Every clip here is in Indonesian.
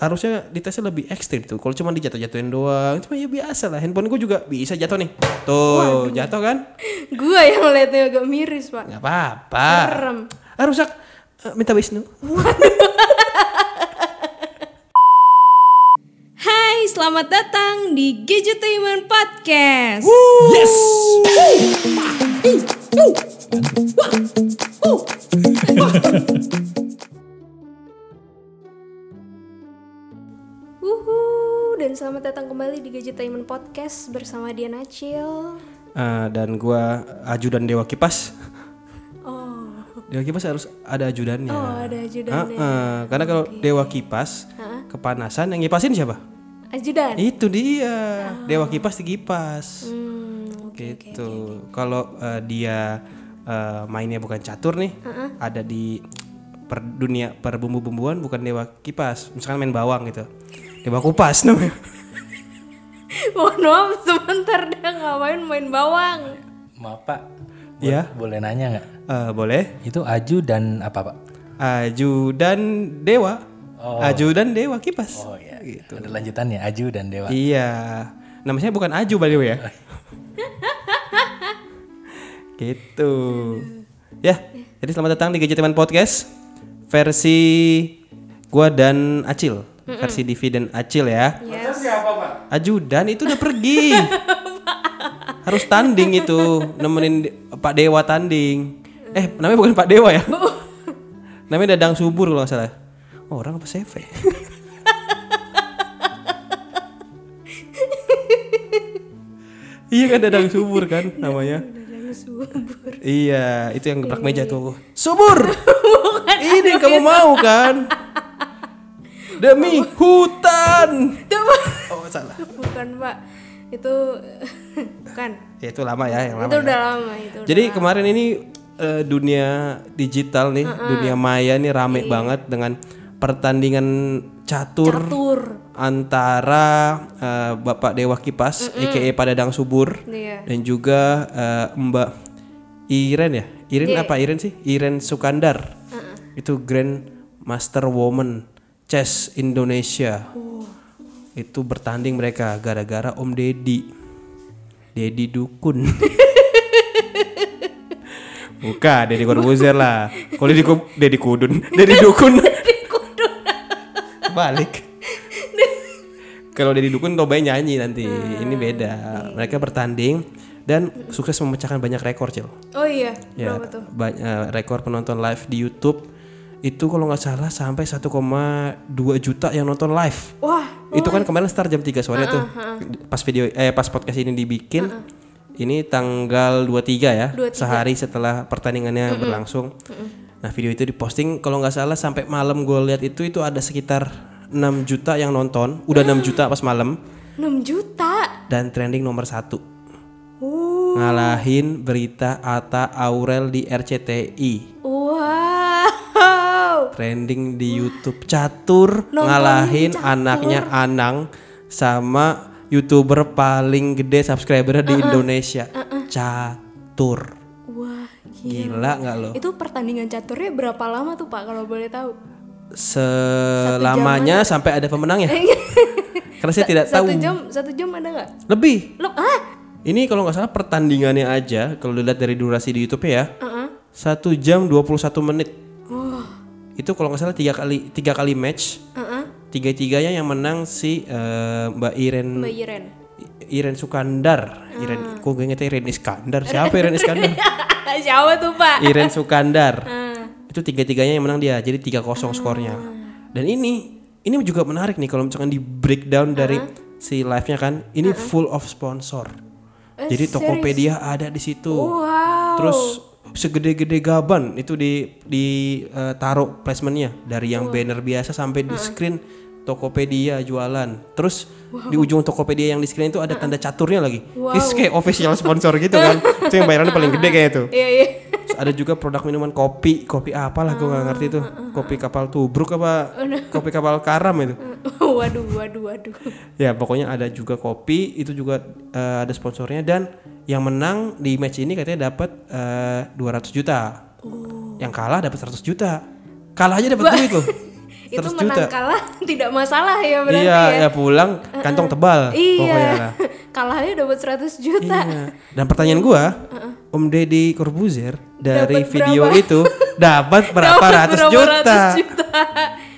harusnya ditesnya lebih ekstrim tuh. Kalau cuma dijatuh-jatuhin doang, cuma ya biasa lah. Handphone gue juga bisa jatuh nih. Tuh, jatuh kan? Gua yang liatnya agak miris pak. Gak apa-apa. Serem. Ah, rusak. Eh, minta Wisnu. Hai, selamat datang di Gadgetainment Podcast. Yes. Wuhu, dan selamat datang kembali di Gadgetainment Podcast bersama Diana Acil. Eh, dan gua ajudan Dewa Kipas. Oh, Dewa Kipas harus ada ajudannya. oh ada ajudannya. ah. Karena kalau Dewa Kipas kepanasan yang ngipasin siapa? Ajudan. Itu dia. Dewa Kipas dikipas. Hmm, oke. gitu. Kalau eh, dia eh, mainnya bukan catur nih, ada di per dunia per bumbu-bumbuan bukan dewa kipas. Misalkan main bawang gitu. Dewa kupas namanya. Mohon maaf sebentar dah ngapain main bawang. Maaf pak, Ya, boleh nanya nggak? eh, boleh. Itu Aju dan apa pak? Aju dan dewa. Oh. Aju dan dewa kipas. Oh iya, Gitu. ada lanjutannya Aju dan Dewa. Iya. Namanya bukan Aju by the way ya. gitu. Ya, jadi selamat datang di Gadgeteman Podcast versi gua dan Acil. Versi Divi dan Acil ya. Yes. Ajudan itu udah pergi. Harus tanding itu, nemenin Pak Dewa tanding. Eh, namanya bukan Pak Dewa ya? namanya Dadang Subur kalau nggak salah. Oh, orang apa CV? iya kan Dadang Subur kan namanya. Dadang subur. Iya, itu yang gebrak meja tuh. Subur. Ini yang kamu mau kan? Demi hutan. Oh, salah. Bukan pak, itu bukan. Ya itu lama ya, yang lama. itu ya. udah lama itu. Jadi kemarin ini eh, dunia digital nih, dunia maya nih rame banget dengan pertandingan catur, Tur. antara eh, Bapak Dewa Kipas, aka Padadang Subur, Iya. dan juga eh, Mbak Iren ya, Iren apa Iren sih? Iren Sukandar, itu Grand Master Woman Chess Indonesia. Itu bertanding mereka gara-gara Om Deddy, Deddy Dukun. Bukan, Deddy Corbuzier lah. Kalau Deddy, Deddy Kudun, Deddy Dukun. Balik. Kalau Deddy Dukun Tobay nyanyi nanti. Ini beda. Mereka bertanding dan sukses memecahkan banyak rekor, Cil. Oh iya, Ya, berapa tuh? ba- eh, rekor penonton live di YouTube itu kalau nggak salah sampai 1,2 juta yang nonton live. Wah, Itu kan kemarin start jam 3 sore tuh. Pas video eh pas podcast ini dibikin. Ini tanggal 23 ya, 23. sehari setelah pertandingannya berlangsung. Nah, video itu diposting kalau nggak salah sampai malam gue lihat itu itu ada sekitar 6 juta yang nonton, udah 6 juta pas malam 6 juta. dan trending nomor satu Oh, ngalahin berita Ata Aurel di RCTI. wow. Trending di YouTube. Catur ngalahin anaknya Anang sama youtuber paling gede subscriber di Indonesia. Catur. Wah, gila. Nggak lo? Itu pertandingan caturnya berapa lama tuh Pak kalau boleh tahu? selamanya sampai ada pemenangnya? Karena saya tidak tahu. Satu jam, satu jam ada nggak? lebih. Lo, ah? ini kalau nggak salah pertandingannya aja kalau dilihat dari durasi di YouTube ya. Uh-uh. satu jam 21 menit itu kalau nggak salah tiga kali tiga kali match. Uh-uh. tiga tiganya yang menang si eh, Mbak Iren. Mbak Iren. Iren Sukandar. Iren kok gue ingetnya Iren Iskandar? Siapa Iren Iskandar? Siapa tuh Pak? Iren Sukandar. Ah. itu tiga tiganya yang menang dia jadi tiga kosong skornya. Dan ini ini juga menarik nih kalau misalkan di breakdown dari si live nya kan ini full of sponsor. Eh, jadi Tokopedia ada di situ. Wow. terus segede-gede gaban itu di di eh, taruh placementnya. Dari yang banner biasa sampai di screen Tokopedia jualan. Terus di ujung Tokopedia yang di screen itu ada tanda caturnya lagi. Wow. Itu kayak official sponsor gitu kan. Itu yang bayarannya paling gede kayak itu. Iya, iya. Terus ada juga produk minuman kopi. Kopi apalah gue nggak ngerti tuh kopi kapal tubruk apa kopi kapal karam itu. Waduh, waduh, waduh. ya pokoknya ada juga kopi. Itu juga eh, ada sponsornya. Dan yang menang di match ini katanya dapat eh, 200 juta yang kalah dapat 100 juta kalah aja dapat duit loh itu 100 menang juta. kalah tidak masalah ya berarti iya, ya. ya pulang kantong tebal pokoknya Iya. lah. Kalahnya dapat 100 juta. Iya. Dan pertanyaan gua, Om Deddy Corbuzier dari Dapat video berapa? itu dapat berapa Dapat ratus berapa juta? ratus juta.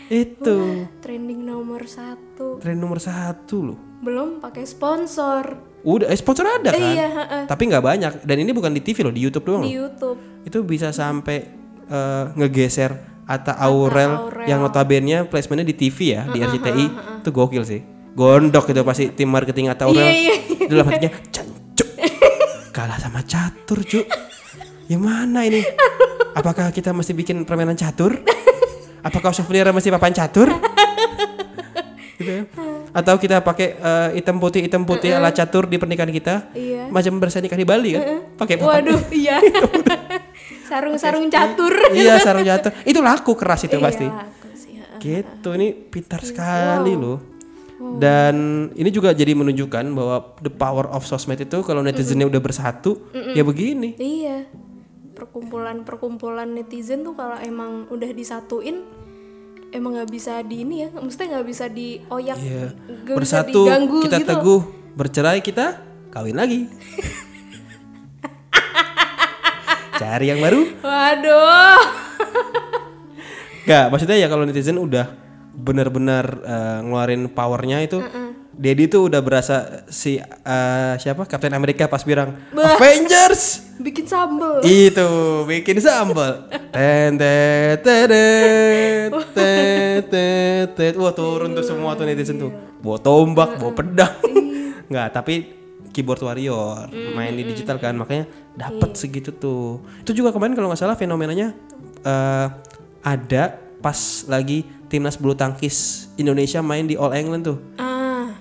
Itu Trending nomor satu. tren nomor satu loh. Belum pakai sponsor Udah, eh, sponsor ada kan? Iya, heeh. Tapi nggak banyak. Dan ini bukan di TV loh, di YouTube doang. di loh. YouTube. Itu bisa sampai eh, ngegeser Atta Aurel, Aurel. yang notabene placementnya di TV ya, di RCTI. Itu gokil sih. Gondok itu pasti tim marketing Atta Aurel. Iya, iya, Itu dalam hatinya, cancuk. Kalah sama catur, cu. Gimana ini? Apakah kita mesti bikin permainan catur? Apakah souvenir mesti papan catur? gitu ya. Atau kita pakai eh, hitam putih hitam putih ala catur di pernikahan kita? Iya. Macam berasa nikah di Bali kan? Pakai papan. Waduh, iya. Sarung-sarung catur. iya, sarung catur. Itu laku keras itu Iya, pasti. laku sih, heeh. Gitu, ini pintar sekali loh. Dan ini juga jadi menunjukkan bahwa the power of sosmed itu kalau netizennya udah bersatu, ya begini. Iya. Perkumpulan-perkumpulan netizen tuh kalau emang udah disatuin emang nggak bisa di ini ya, mestinya nggak bisa dioyak, Iya. nggak bisa Bersatu diganggu kita gitu. teguh, bercerai kita kawin lagi. Cari yang baru. Waduh. Gak, maksudnya ya kalau netizen udah benar-benar eh, ngeluarin powernya itu, Dedi tuh udah berasa si eh, siapa Captain America pas bilang Avengers Bikin sambel. itu bikin sambal. Ten ten ten ten. Wah turun tuh semua tuh netizen tuh. Bawa tombak, bawa pedang. Nggak, tapi keyboard warrior main di digital kan makanya dapat segitu tuh. Itu juga kemarin kalau nggak salah fenomenanya eh, ada pas lagi timnas bulu tangkis Indonesia main di All England tuh. Ah,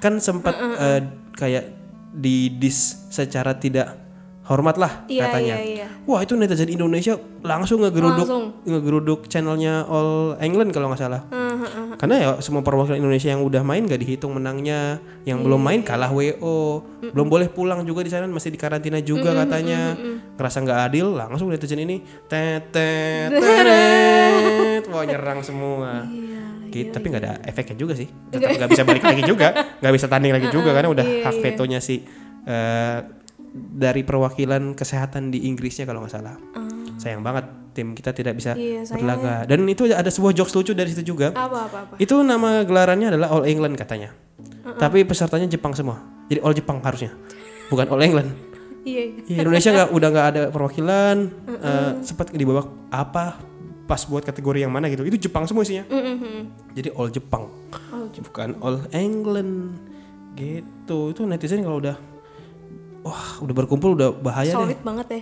Kan sempat eh, kayak didis secara tidak hormat lah Iya, katanya. iya, iya. Wah itu netizen Indonesia langsung ngegeruduk Langsung. ngegeruduk channelnya All England kalau nggak salah. ah, ah, ah. Karena ya semua perwakilan Indonesia yang udah main gak dihitung menangnya, yang Iya, belum main kalah WO, belum boleh pulang juga di sana masih di karantina juga katanya. Ngerasa nggak adil, langsung netizen ini tetet teret, wah nyerang semua. Iya, Gitu, tapi nggak ada efeknya juga sih. Tetap nggak bisa balik lagi juga, nggak bisa tanding lagi juga karena udah iya, hak vetonya si eh, dari perwakilan kesehatan di Inggrisnya kalau nggak salah. Sayang banget tim kita tidak bisa. Iya, berlaga. Dan itu ada sebuah jokes lucu dari situ juga. Apa apa apa. Itu nama gelarannya adalah All England katanya. Tapi pesertanya Jepang semua. Jadi All Jepang harusnya. Bukan All England. Iya. iya. Iya, Indonesia nggak udah nggak ada perwakilan. eh, sempat di babak apa pas buat kategori yang mana gitu. Itu Jepang semua isinya. Mm-mm. Jadi All Jepang. Oh, Bukan All England. Gitu. Itu netizen kalau udah wah udah berkumpul udah bahaya deh. Solid banget ya.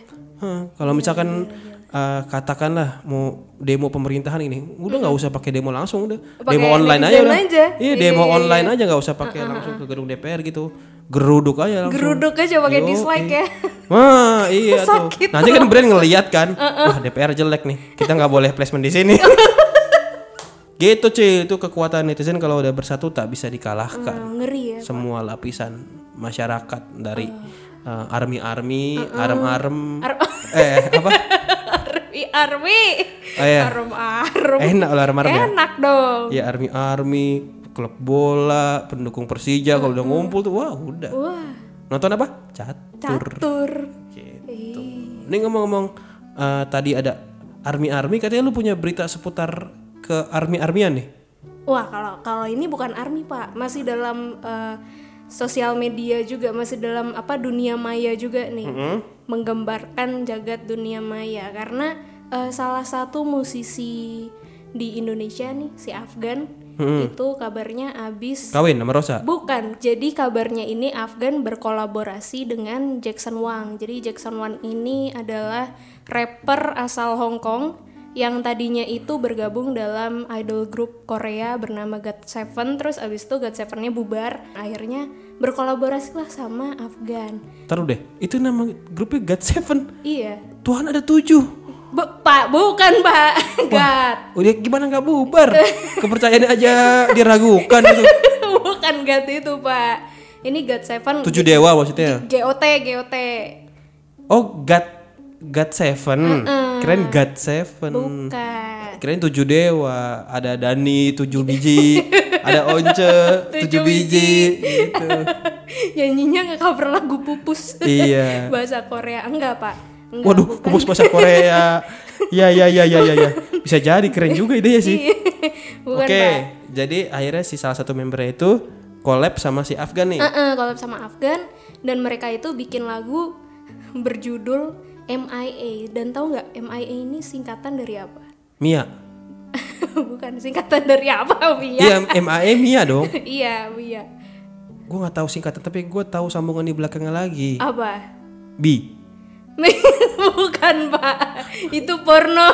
Kalau misalkan eh, katakanlah mau demo pemerintahan ini, udah nggak usah pakai demo langsung udah. Pakai demo online aja udah. aja. Iya, demo online aja nggak usah pakai langsung ke gedung DPR gitu. Geruduk aja langsung. Geruduk aja pakai dislike ya. Wah, iya tuh. Nanti kan brand ngeliat kan, wah DPR jelek nih. Kita nggak boleh placement di sini. gitu cuy, itu kekuatan netizen kalau udah bersatu tak bisa dikalahkan Ah, ngeri ya. semua lapisan masyarakat dari uh, army-army, arem-arem, eh apa? Army Army. Oh, iya. Arum arum. Enak lah arem-arem ya. Enak dong. Ya army-army, klub bola, pendukung Persija kalau udah ngumpul tuh wah udah. Wah, Nonton apa? Catur. catur. Gitu. Ini ngomong-ngomong uh, tadi ada army-army katanya lu punya berita seputar ke army-armyan nih. Wah, kalau kalau ini bukan army, Pak. Masih dalam eh, sosial media juga, masih dalam apa dunia maya juga nih. Menggambarkan jagat dunia maya karena eh, salah satu musisi di Indonesia nih, si Afgan, itu kabarnya habis Kawin sama Rosa. Bukan, jadi kabarnya ini Afgan berkolaborasi dengan Jackson Wang. Jadi Jackson Wang ini adalah rapper asal Hong Kong yang tadinya itu bergabung dalam idol group Korea bernama GOT7 terus abis itu GOT7-nya bubar akhirnya berkolaborasi lah sama Afgan Taruh deh, itu nama grupnya God Seven. iya Tuhan ada tujuh. Bu- pak bukan pak God Udah gimana nggak bubar? Kepercayaannya aja diragukan itu. bukan God itu pak ini GOT7 Tujuh dewa maksudnya. GOT GOT Oh, God God Seven. Keren God Seven. bukan Kirain tujuh dewa, ada Dani tujuh biji, ada Once tujuh biji, gitu. Nyanyinya nggak cover lagu pupus. Iya. Bahasa Korea enggak pak? Enggak, Waduh, bukan. pupus bahasa Korea. Ya ya ya ya ya ya. Bisa jadi keren juga idenya sih. Bukan Oke, pak. jadi akhirnya si salah satu membernya itu collab sama si Afgan nih. Heeh, collab sama Afgan dan mereka itu bikin lagu berjudul MIA dan tahu nggak MIA ini singkatan dari apa? Mia. Bukan singkatan dari apa, Mia? Iya, MAE Mia dong. iya, Mia. Gue nggak tahu singkatan tapi gue tahu sambungan di belakangnya lagi. Apa? B. Bukan, Pak. Itu porno.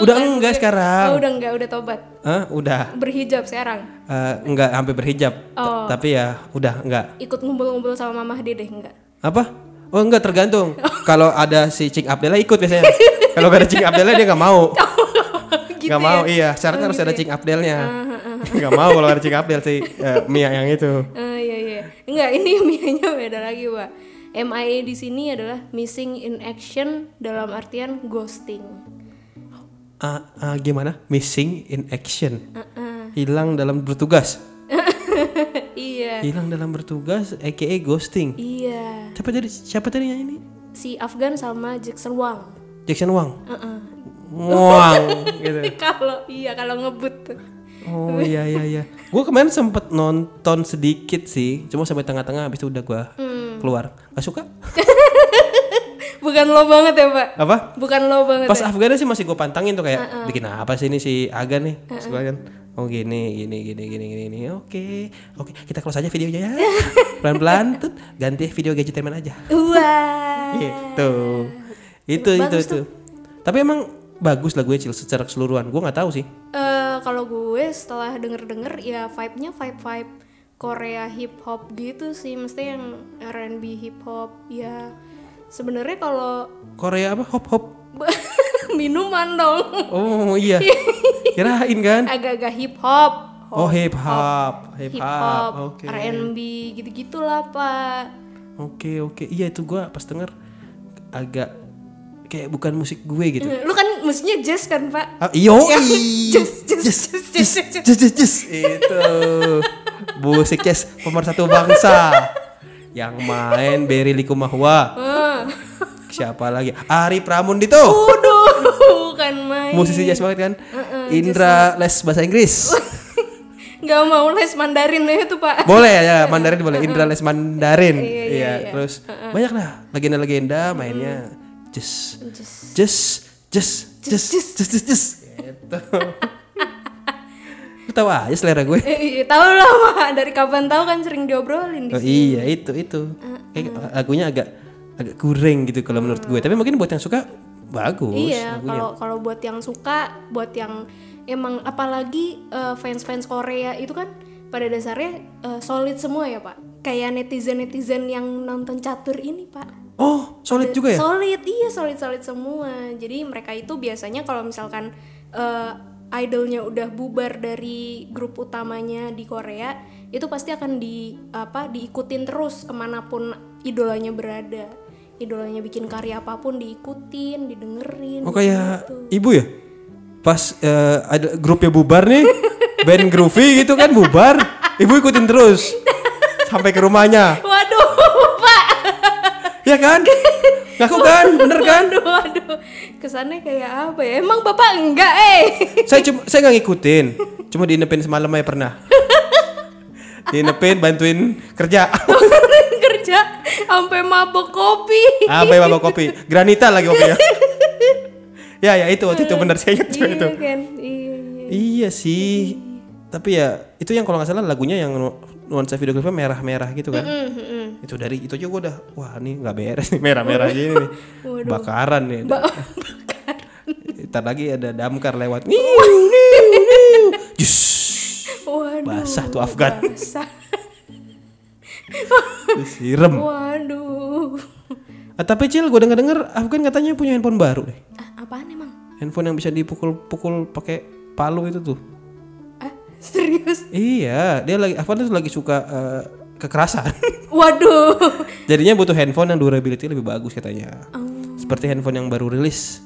Udah enggak sekarang. Oh, udah enggak, udah tobat. Hah? Udah. Berhijab sekarang. Eh, enggak sampai berhijab. T- Oh. Tapi ya udah enggak. Ikut ngumpul-ngumpul sama Mama Dede enggak? Apa? Oh enggak tergantung. Kalau ada si Cing Abdella ikut biasanya. Kalau gak ada Cing Abdella dia nggak mau. gitu Nggak mau iya. Syaratnya harus ada Cing Abdelnya. Nggak mau kalau ada Cing Abdel sih eh, Mia yang itu. Ah iya iya. Enggak, ini mianya beda lagi, Pak. MIA di sini adalah missing in action dalam artian ghosting. Ah, ah, gimana? Missing in action. Uh-uh. Hilang dalam bertugas. Hilang dalam bertugas aka ghosting. Iya. Siapa tadi siapa tadi yang ini? Si Afgan sama Jackson Wang. Jackson Wang. Heeh. Wang gitu. kalau iya kalau ngebut. Oh iya iya iya. Gue kemarin sempet nonton sedikit sih, cuma sampai tengah-tengah habis itu udah gue Hmm. keluar. Gak suka? Bukan lo banget ya, Pak. Apa? Bukan lo banget Pas ya. Afgan sih masih gue pantangin tuh kayak bikin apa sih ini si Agan nih? Terus gua kan oh gini gini gini gini gini gini. Oke. Oke, kita close aja videonya ya. Pelan-pelan tuh ganti video gadgetemen aja. Wah. Gitu. Itu itu itu. Tapi emang bagus lagunya Cil secara keseluruhan. Gue nggak tahu sih. Eh kalau gue setelah denger-denger ya vibe-nya vibe-vibe Korea hip hop gitu sih, mesti yang R&B hip hop ya. Sebenarnya kalau Korea apa? Hop hop. minuman dong, Oh iya. Kirain kan? agak-agak hip hop, Oh hip hop, hip hip hop. hop, Oke. R&B gitu-gitulah pak. Oke oke. Iya itu gua pas denger agak kayak bukan musik gue gitu. Lu kan musiknya jazz kan pak? Ah, iyo. Jazz, jazz, jazz, jazz, jazz, jazz. Jus jus jus. Itu. Musik jazz pemersatu bangsa. Yang main Berry Likumahua. Siapa lagi? Ari Pramundito. Waduh, bukan main. Musisi jazz banget kan? Indra les bahasa Inggris. Nggak mau les Mandarin ya itu pak. boleh ya Mandarin boleh Indra les Mandarin Iya, iya, iya, iya. terus banyak lah legenda-legenda mainnya just Jazz. just just just just just just just gitu tahu aja selera gue Eh, iya, tahu lah pak. Dari kapan tahu kan sering diobrolin di oh, iya itu itu kayak lagunya agak agak kurang gitu kalau menurut gue tapi mungkin buat yang suka bagus Iya, kalau kalau buat yang suka, buat yang emang apalagi eh, fans-fans Korea itu kan pada dasarnya eh, solid semua ya pak. Kayak netizen-netizen yang nonton catur ini pak. oh solid juga ya Solid, iya solid solid semua. Jadi mereka itu biasanya kalau misalkan eh, idolnya udah bubar dari grup utamanya di Korea, itu pasti akan di apa diikutin terus ke mana pun idolanya berada. Idolanya bikin karya apa pun diikutin, didengerin. oh kayak ibu ya pas eh, ada grupnya bubar nih band groovy gitu kan bubar ibu ikutin terus sampai ke rumahnya Waduh, Pak. ya kan ngaku kan bener kan Waduh, waduh. Kesannya kayak apa ya? Emang Bapak enggak, eh. saya cuma saya nggak ngikutin cuma diinepin semalam aja pernah diinepin bantuin kerja Kerja sampai mabok kopi. ya bawa kopi granita lagi kopinya ya ya itu waktu itu bener saya ingat iya itu kan? Iya, iya. iya sih tapi ya itu yang kalau nggak salah lagunya yang nu- nuansa video klipnya merah-merah gitu kan Mm, mm, mm. itu dari itu aja gue udah wah ini nggak beres nih merah-merah gini nih bakaran nih ntar lagi ada damkar lewat Niu, niu, niu. Jus. Waduh. Basah tuh Afgan. Basah. Disiram. Waduh. Ah, tapi Cil, gue denger denger Afgan katanya punya handphone baru deh. Ah, apaan emang? Handphone yang bisa dipukul-pukul pakai palu itu tuh. Ah, serius? Iya, dia lagi Afgan tuh lagi suka eh, kekerasan. Waduh. Jadinya butuh handphone yang durability lebih bagus katanya. Oh. Seperti handphone yang baru rilis.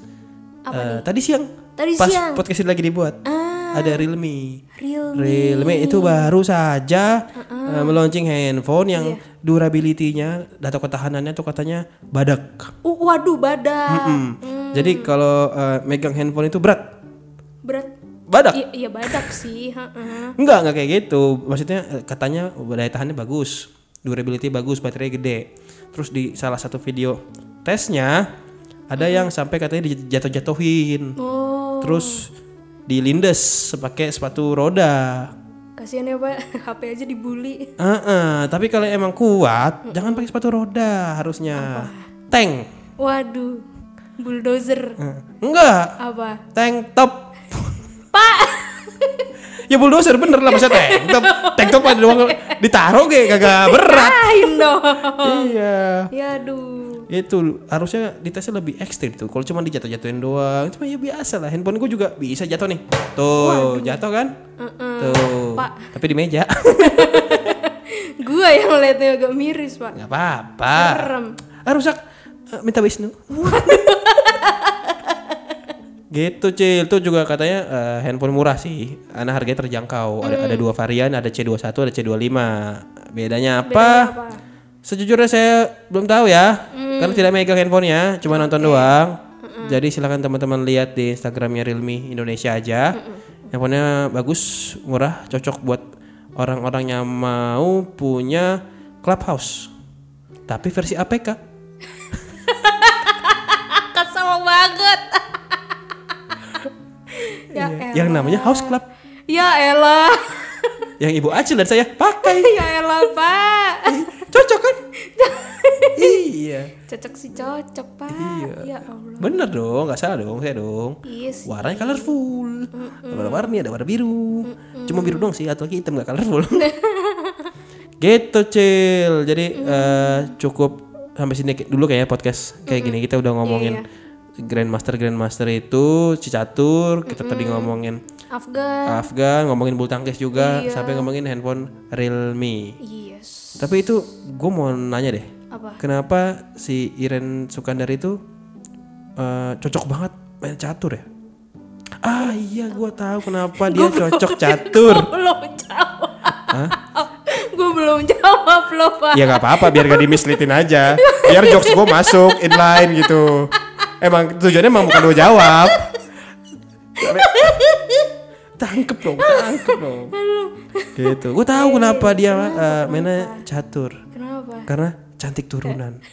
Eh, tadi siang. Tadi pas siang. podcast ini lagi dibuat. Ah, Ada Realme. Realme. Realme itu baru saja uh, melaunching handphone yang Iya. durability-nya, data ketahanannya tuh katanya badak. Uh, waduh, badak. Hmm. Jadi kalau uh, megang handphone itu berat. Berat. Badak. Iya, iya badak sih. heeh. Enggak, enggak kayak gitu. Maksudnya eh, katanya daya tahannya bagus, durability bagus, baterainya gede. Terus di salah satu video tesnya ada yang sampai katanya dijatuh-jatuhin. Oh, Terus dilindes pakai sepatu roda. kasihan ya pak, HP aja dibully. Heeh, tapi kalau emang kuat, jangan pakai sepatu roda harusnya. Tank. Waduh, bulldozer. Eh, Enggak, Apa? tank top. Pak, Ya bulldozer bener lah maksudnya tank top. Tank top ada doang ditaruh kayak kagak berat. dong. Iya. Ya aduh. Itu harusnya ditesnya lebih ekstrim tuh. Kalau cuma dijatuh-jatuhin doang. Cuma ya biasa lah handphone gue juga bisa jatuh nih. Tuh jatuh kan? Tuh. Pak. tapi di meja. Gua yang liatnya agak miris pak. nggak apa-apa. Serem. ah rusak. Eh, minta wisnu. Gitu cil. Tuh juga katanya eh, handphone murah sih. Karena harganya terjangkau. Ada ada dua varian. Ada C21 ada C25 bedanya apa? Bedanya apa? Sejujurnya saya belum tahu ya, karena tidak megang handphonenya, cuma nonton doang. Jadi silakan teman-teman lihat di Instagramnya Realme Indonesia aja. Handphonenya bagus, murah, cocok buat orang-orang yang mau punya clubhouse. Tapi versi APK. Kesel banget. ya elah. yang namanya House Club. Ya elah. Yang Ibu Acil dan saya pakai. ya elah pak. Cocok kan? iya. Cocok sih cocok pak. Iya. Ya Allah. Bener dong, nggak salah dong, saya dong. Iya sih. Warnanya colorful. Ada warna-warni, ada warna biru. Cuma biru dong sih, atau lagi hitam gak colorful. gitu, Cil. Jadi eh, cukup sampai sini dulu kayaknya podcast kayak gini kita udah ngomongin Grandmaster Grandmaster itu Cicatur, kita tadi ngomongin Afgan. Afgan, ngomongin bulu tangkis juga, sampai ngomongin handphone Realme. Yes. Tapi itu gue mau nanya deh, Apa? kenapa si Iren Sukandar itu eh, cocok banget main catur ya? Ah iya, gue tahu kenapa dia cocok catur. belum jawab. Gue belum jawab loh pak. ya nggak apa-apa, biar gak dimislitin aja. Biar jokes gue masuk inline gitu. Emang tujuannya emang bukan gue jawab. Tapi- tangkep dong, tangkep dong. Gitu. Gue tahu kenapa dia eh, mainnya catur. Kenapa? Karena cantik turunan.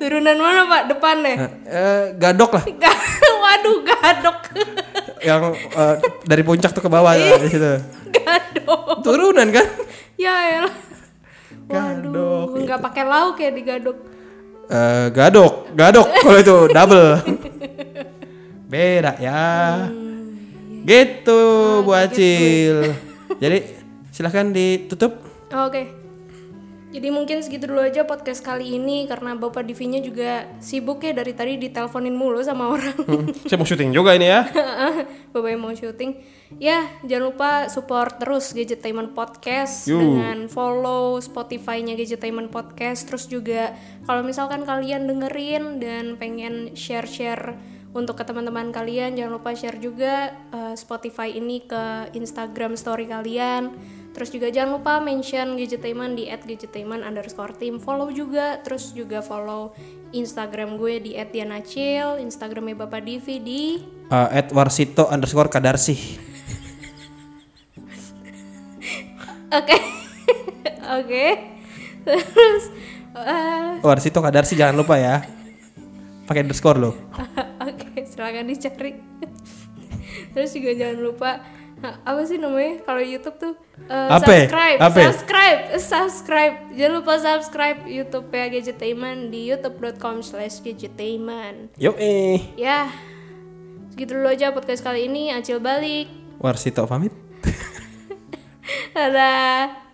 Turunan mana pak? Depannya? Eh, eh, gadok lah. Waduh gadok. yang eh, dari puncak tuh ke bawah ya, di situ. gadok. Turunan kan? Ya elah. Gadok. Waduh, nggak pakai lauk ya digadok. Eh, gadok, gadok kalau itu double. Beda ya. Gitu Bu Acil. Jadi silahkan ditutup. Oke. Jadi mungkin segitu dulu aja podcast kali ini karena Bapak Divinya juga sibuk ya dari tadi diteleponin mulu sama orang. Saya mau syuting juga ini ya. Bapak yang mau syuting. Ya, jangan lupa support terus Gadgetainment Podcast Yuh. dengan follow Spotify-nya Gadgetainment Podcast. Terus juga kalau misalkan kalian dengerin dan pengen share-share untuk ke teman-teman kalian, jangan lupa share juga eh, Spotify ini ke Instagram story kalian. Terus juga jangan lupa mention Gadgetainment di @gadgetainment underscore team. Follow juga, terus juga follow Instagram gue di @dianacil, Instagramnya Bapak Divi di at warsito underscore kadarsi. Oke. Oke. Terus eh, Warsito kadarsi jangan lupa ya. Pakai underscore loh. Oke, silakan dicari. Terus juga jangan lupa apa sih namanya kalau YouTube tuh Eh, Apa? subscribe, Apa? subscribe, subscribe. Jangan lupa subscribe YouTube ya Gadgetainment di youtube.com/gadgetainment. Yuk eh. Ya, segitu dulu aja podcast kali ini. Acil balik. Warsito pamit. Dadah.